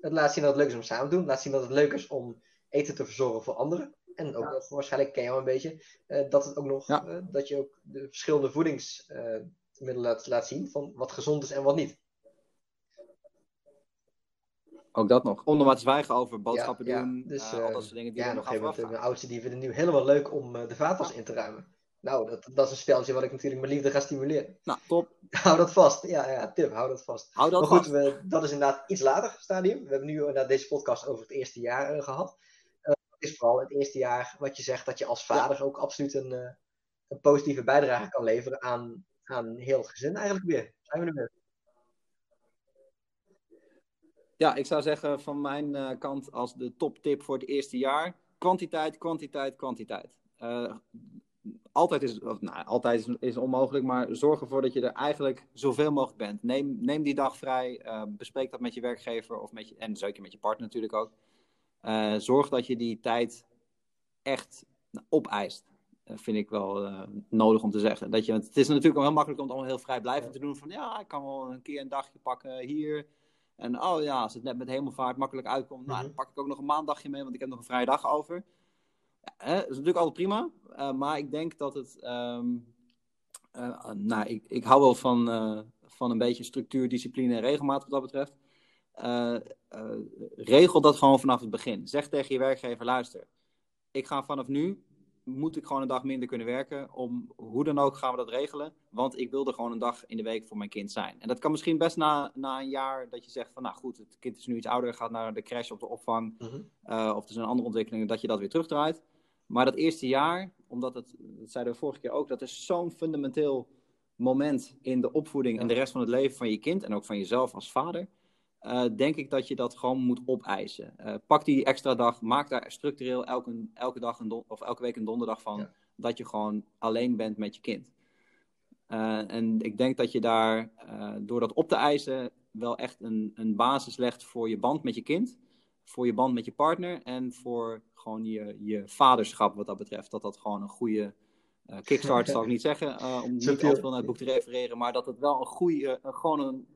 Het laat zien dat het leuk is om samen te doen. Het laat zien dat het leuk is om eten te verzorgen voor anderen. En ook ja. waarschijnlijk ken je al een beetje, uh, dat, het ook nog, uh, dat je ook de verschillende voedingsmiddelen uh, laat, laat zien van wat gezond is en wat niet. Ook dat nog. Onder wat zwijgen over boodschappen doen. Dus, al dat soort dingen die ja, nog even. De oudste die vinden het nu helemaal leuk om de vaatwas in te ruimen. Nou, dat, dat is een speltje wat ik natuurlijk mijn liefde ga stimuleren. Nou, top. hou dat vast. Ja, ja, tip, hou dat vast. Hou dat maar goed, vast. We, dat is inderdaad iets later stadium. We hebben nu inderdaad deze podcast over het eerste jaar uh, gehad. Is vooral het eerste jaar wat je zegt dat je als vader ook absoluut een, uh, een positieve bijdrage kan leveren aan, aan heel het gezin eigenlijk weer. Zijn we er weer. Ja, ik zou zeggen van mijn kant als de toptip voor het eerste jaar: kwantiteit, kwantiteit, kwantiteit altijd is, of, nou, altijd is, is onmogelijk, maar zorg ervoor dat je er eigenlijk zoveel mogelijk bent. Neem, neem die dag vrij, uh, bespreek dat met je werkgever of met je, en zeker met je partner natuurlijk ook. Uh, zorg dat je die tijd echt opeist. Uh, vind ik wel nodig om te zeggen. Dat je, het is natuurlijk heel makkelijk om het allemaal heel vrijblijvend te doen. Van ja, ik kan wel een keer een dagje pakken hier. En oh ja, als het net met hemelvaart makkelijk uitkomt, nou, dan mhm. pak ik ook nog een maandagje mee, want ik heb nog een vrije dag over. Hè, dat is natuurlijk altijd prima, uh, maar ik denk dat het. Um, uh, nou, ik, ik hou wel van, uh, van een beetje structuur, discipline en regelmaat wat dat betreft. Regel dat gewoon vanaf het begin. Zeg tegen je werkgever: luister, ik ga vanaf nu moet ik gewoon een dag minder kunnen werken. Om hoe dan ook gaan we dat regelen. Want ik wil er gewoon een dag in de week voor mijn kind zijn. En dat kan misschien best na, na een jaar dat je zegt van nou goed, het kind is nu iets ouder, gaat naar de crash of de opvang. Mm -hmm. of er zijn andere ontwikkelingen, dat je dat weer terugdraait. Maar dat eerste jaar, omdat het, dat zeiden we vorige keer ook, dat is zo'n fundamenteel moment in de opvoeding en de rest van het leven van je kind en ook van jezelf als vader. Uh, denk ik dat je dat gewoon moet opeisen. Uh, pak die extra dag, maak daar structureel elke, elke, dag een of elke week een donderdag van. Dat je gewoon alleen bent met je kind. Uh, en ik denk dat je daar door dat op te eisen wel echt een, een basis legt voor je band met je kind. Voor je band met je partner en voor gewoon je, je vaderschap wat dat betreft. Dat dat gewoon een goede kickstart zal ik niet zeggen, om niet al te veel naar het boek te refereren, maar dat het wel een goede, gewoon een,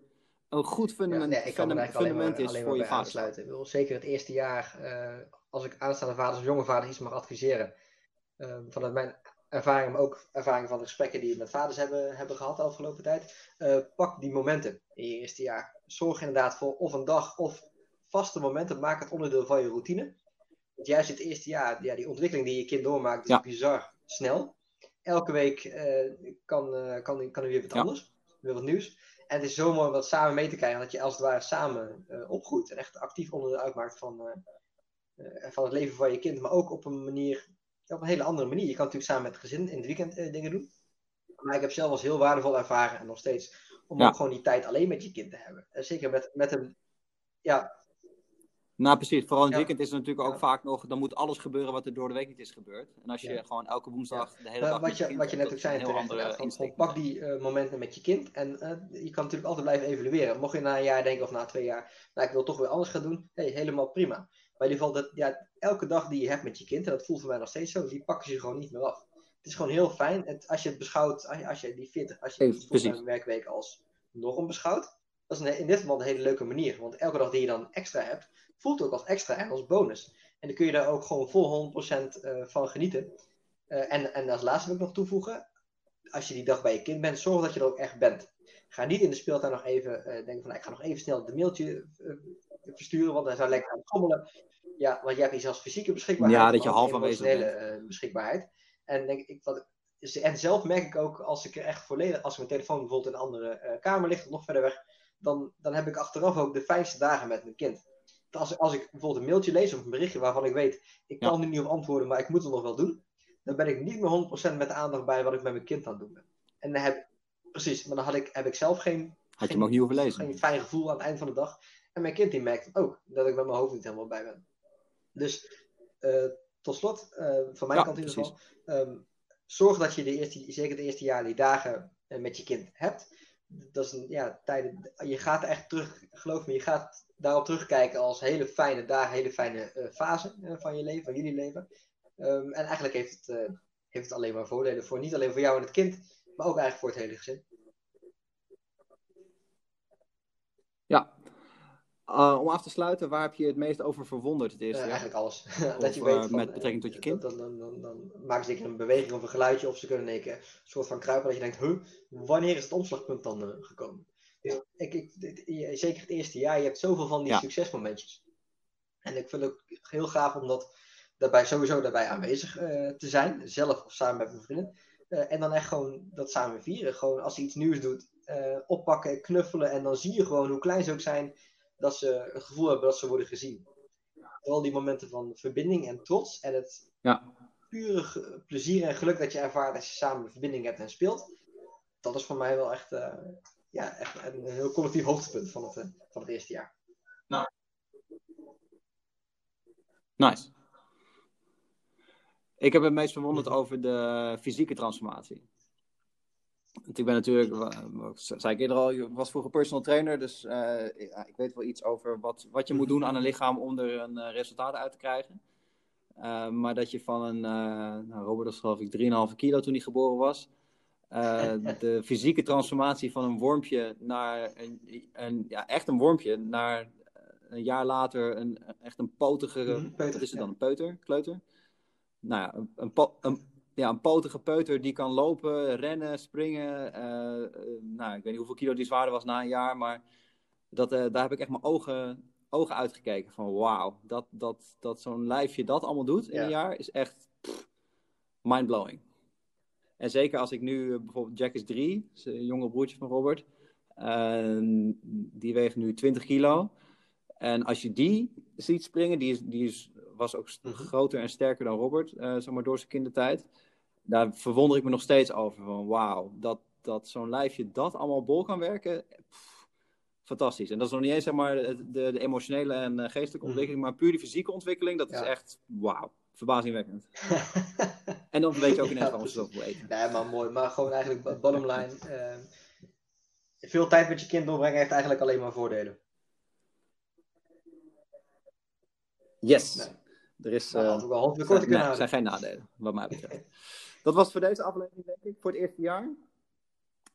een goed fundament, ja, nee, ik kan fundament, fundament alleen maar, is voor je vader. Ik wil zeker het eerste jaar, als ik aanstaande vaders of jonge vaders iets mag adviseren, vanuit mijn ervaring, maar ook ervaring van de gesprekken die we met vaders hebben, hebben gehad de afgelopen tijd, pak die momenten in je eerste jaar. Zorg inderdaad voor of een dag of vaste momenten, maak het onderdeel van je routine. Want juist het eerste jaar, ja, die ontwikkeling die je kind doormaakt, is bizar snel. Elke week kan, kan, kan er weer wat anders, weer wat nieuws. En het is zo mooi om dat samen mee te krijgen, dat je als het ware samen uh, opgroeit en echt actief onderdeel uitmaakt van, van het leven van je kind. Maar ook op een manier, op een hele andere manier. Je kan natuurlijk samen met het gezin in het weekend dingen doen. Maar ik heb zelf als heel waardevol ervaren en nog steeds om ja. ook gewoon die tijd alleen met je kind te hebben. En zeker met, met een, ja, nou, precies. Vooral in het weekend is het natuurlijk ook vaak nog... dan moet alles gebeuren wat er door de week niet is gebeurd. En als je gewoon elke woensdag de hele dag... Wat je, wat je net ook zei, terecht, pak die uh, momenten met je kind. En uh, je kan natuurlijk altijd blijven evalueren. Mocht je na een jaar denken of na twee jaar... nou, ik wil toch weer anders gaan doen. Hey, helemaal prima. Maar in ieder geval, dat, ja, elke dag die je hebt met je kind... en dat voelt voor mij nog steeds zo... die pakken ze gewoon niet meer af. Het is gewoon heel fijn. Het, als je het beschouwt... Als je, als je die 40... als je een werkweek als norm beschouwt... dat is een, in dit geval een hele leuke manier. Want elke dag die je dan extra hebt voelt ook als extra en als bonus. En dan kun je daar ook gewoon vol 100% uh, van genieten. Uh, en, en als laatste wil ik nog toevoegen, als je die dag bij je kind bent, zorg dat je er ook echt bent. Ga niet in de speeltuin nog even uh, denken van, nou, ik ga nog even snel de mailtje versturen, want hij zou lekker aan schommelen. Ja, want jij hebt hier zelfs fysieke beschikbaarheid. Ja, dat je half aanwezig bent. beschikbaarheid. En denk ik, wat, en zelf merk ik ook, als ik er echt volledig, als mijn telefoon bijvoorbeeld in een andere kamer ligt of nog verder weg, dan, dan heb ik achteraf ook de fijnste dagen met mijn kind. Als, als ik bijvoorbeeld een mailtje lees of een berichtje waarvan ik weet, ik kan ja. er niet op antwoorden, maar ik moet het nog wel doen, dan ben ik niet meer 100% met de aandacht bij wat ik met mijn kind aan het doen ben. En dan heb, precies, maar dan had ik, heb ik zelf geen, had je geen, hem ook niet hoeven lezen. geen fijn gevoel aan het eind van de dag. En mijn kind die merkt ook dat ik met mijn hoofd niet helemaal bij ben. Dus uh, tot slot, uh, van mijn Ja, kant in ieder geval, ehm, zorg dat je de eerste, zeker de eerste jaar die dagen eh, met je kind hebt. Dat is een, ja, tijden, je gaat echt terug, geloof me, je gaat daarop terugkijken als hele fijne dagen, hele fijne eh, fase eh, van je leven, van jullie leven. Ehm, en eigenlijk heeft het, eh, heeft het alleen maar voordelen voor, niet alleen voor jou en het kind, maar ook eigenlijk voor het hele gezin. Ja. Uh, om af te sluiten, waar heb je het meest over verwonderd het eerste eigenlijk alles. Of, dat je weet van, met betrekking tot je kind? Dan, dan, dan, dan maken ze een beweging of een geluidje, of ze kunnen een soort van kruipen dat je denkt, huh, wanneer is het omslagpunt dan gekomen? Ik, zeker het eerste jaar, je hebt zoveel van die Ja. succesmomentjes. En ik vind het ook heel gaaf om dat daarbij sowieso daarbij aanwezig eh, te zijn, zelf of samen met mijn vrienden. Eh, en dan echt gewoon dat samen vieren. Gewoon als ze iets nieuws doet, eh, oppakken, knuffelen. En dan zie je gewoon hoe klein ze ook zijn, dat ze het gevoel hebben dat ze worden gezien. Vooral die momenten van verbinding en trots. En het Ja. pure plezier en geluk dat je ervaart als je samen een verbinding hebt en speelt. Dat is voor mij wel echt, ja, echt een, een heel collectief hoogtepunt van het, eh, van het eerste jaar. Nice. Ik heb het meest verwonderd over de fysieke transformatie. Want ik ben natuurlijk, zei ik eerder al, ik was vroeger personal trainer, dus eh, ik weet wel iets over wat, wat je moet doen aan een lichaam om er een eh, resultaat uit te krijgen. Eh, maar dat je van een, eh nou, Robert was geloof ik 3,5 kilo toen hij geboren was. Eh, de fysieke transformatie van een wormpje naar een, een, ja, echt een wormpje, naar eh, een jaar later een, echt een potige, Mhm, peuter, wat is het dan, een peuter, kleuter? Nou ja, een, een, een, ja, een potige peuter die kan lopen, rennen, springen. eh, nou, ik weet niet hoeveel kilo die zwaarder was na een jaar, maar dat, daar heb ik echt mijn ogen, ogen uitgekeken van wauw, dat, dat, dat zo'n lijfje dat allemaal doet in Ja. een jaar is echt mindblowing. En zeker als ik nu eh, bijvoorbeeld Jack is drie, is een jongere broertje van Robert, eh, die weegt nu 20 kilo. En als je die ziet springen, die, is, die is, was ook Mhm. groter en sterker dan Robert, eh, zeg maar door zijn kindertijd. Daar verwonder ik me nog steeds over. Van wauw, dat, dat zo'n lijfje dat allemaal bol kan werken. pff, fantastisch. En dat is nog niet eens zeg maar, de, de, emotionele en eh, geestelijke Mhm. ontwikkeling, maar puur die fysieke ontwikkeling, dat is Ja. echt wauw. Verbazingwekkend. En dan weet je ook ineens waarom ze zoveel eten. Nee, maar mooi. Maar gewoon eigenlijk, bottom line. eh, veel tijd met je kind doorbrengen heeft eigenlijk alleen maar voordelen. Yes. Nee. Er is, Nou, eh, wel zijn, kunnen nee, zijn geen nadelen, wat mij betreft. Dat was voor deze aflevering, denk ik, voor het eerste jaar.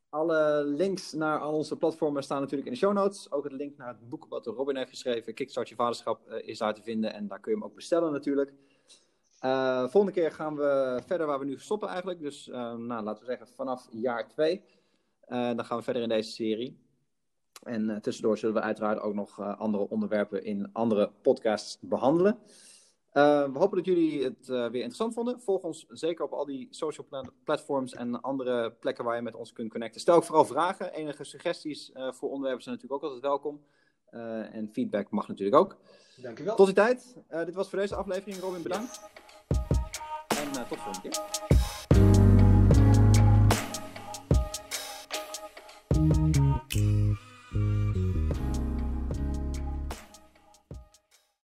Alle links naar al onze platformen staan natuurlijk in de show notes. Ook het link naar het boek wat Robin heeft geschreven, Kickstart je vaderschap, eh, is daar te vinden. En daar kun je hem ook bestellen natuurlijk. Eh, volgende keer gaan we verder waar we nu stoppen eigenlijk. Dus eh, nou, laten we zeggen vanaf jaar 2. dan gaan we verder in deze serie. En eh, tussendoor zullen we uiteraard ook nog eh, andere onderwerpen in andere podcasts behandelen. We hopen dat jullie het weer interessant vonden. Volg ons zeker op al die social pla platforms en andere plekken waar je met ons kunt connecten. Stel ook vooral vragen. Enige suggesties voor onderwerpen zijn natuurlijk ook altijd welkom. En feedback mag natuurlijk ook. Dankjewel. Tot die tijd. Dit was voor deze aflevering. Robin, bedankt. En uh, tot de volgende keer.